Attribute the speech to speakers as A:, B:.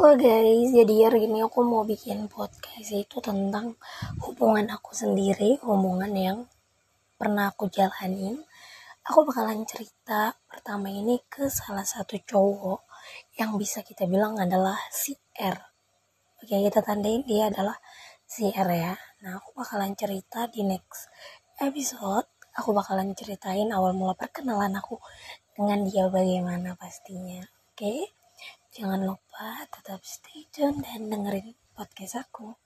A: Halo guys, jadi hari ini aku mau bikin podcast itu tentang hubungan aku sendiri, hubungan yang pernah aku jalanin. Aku bakalan cerita pertama ini ke salah satu cowok yang bisa kita bilang adalah si R. Oke, kita tandain dia adalah si R ya. Nah, aku bakalan cerita di next episode. Aku bakalan ceritain awal mula perkenalan aku dengan dia bagaimana pastinya. Oke, jangan lupa tetap stay tune dan dengerin podcast aku.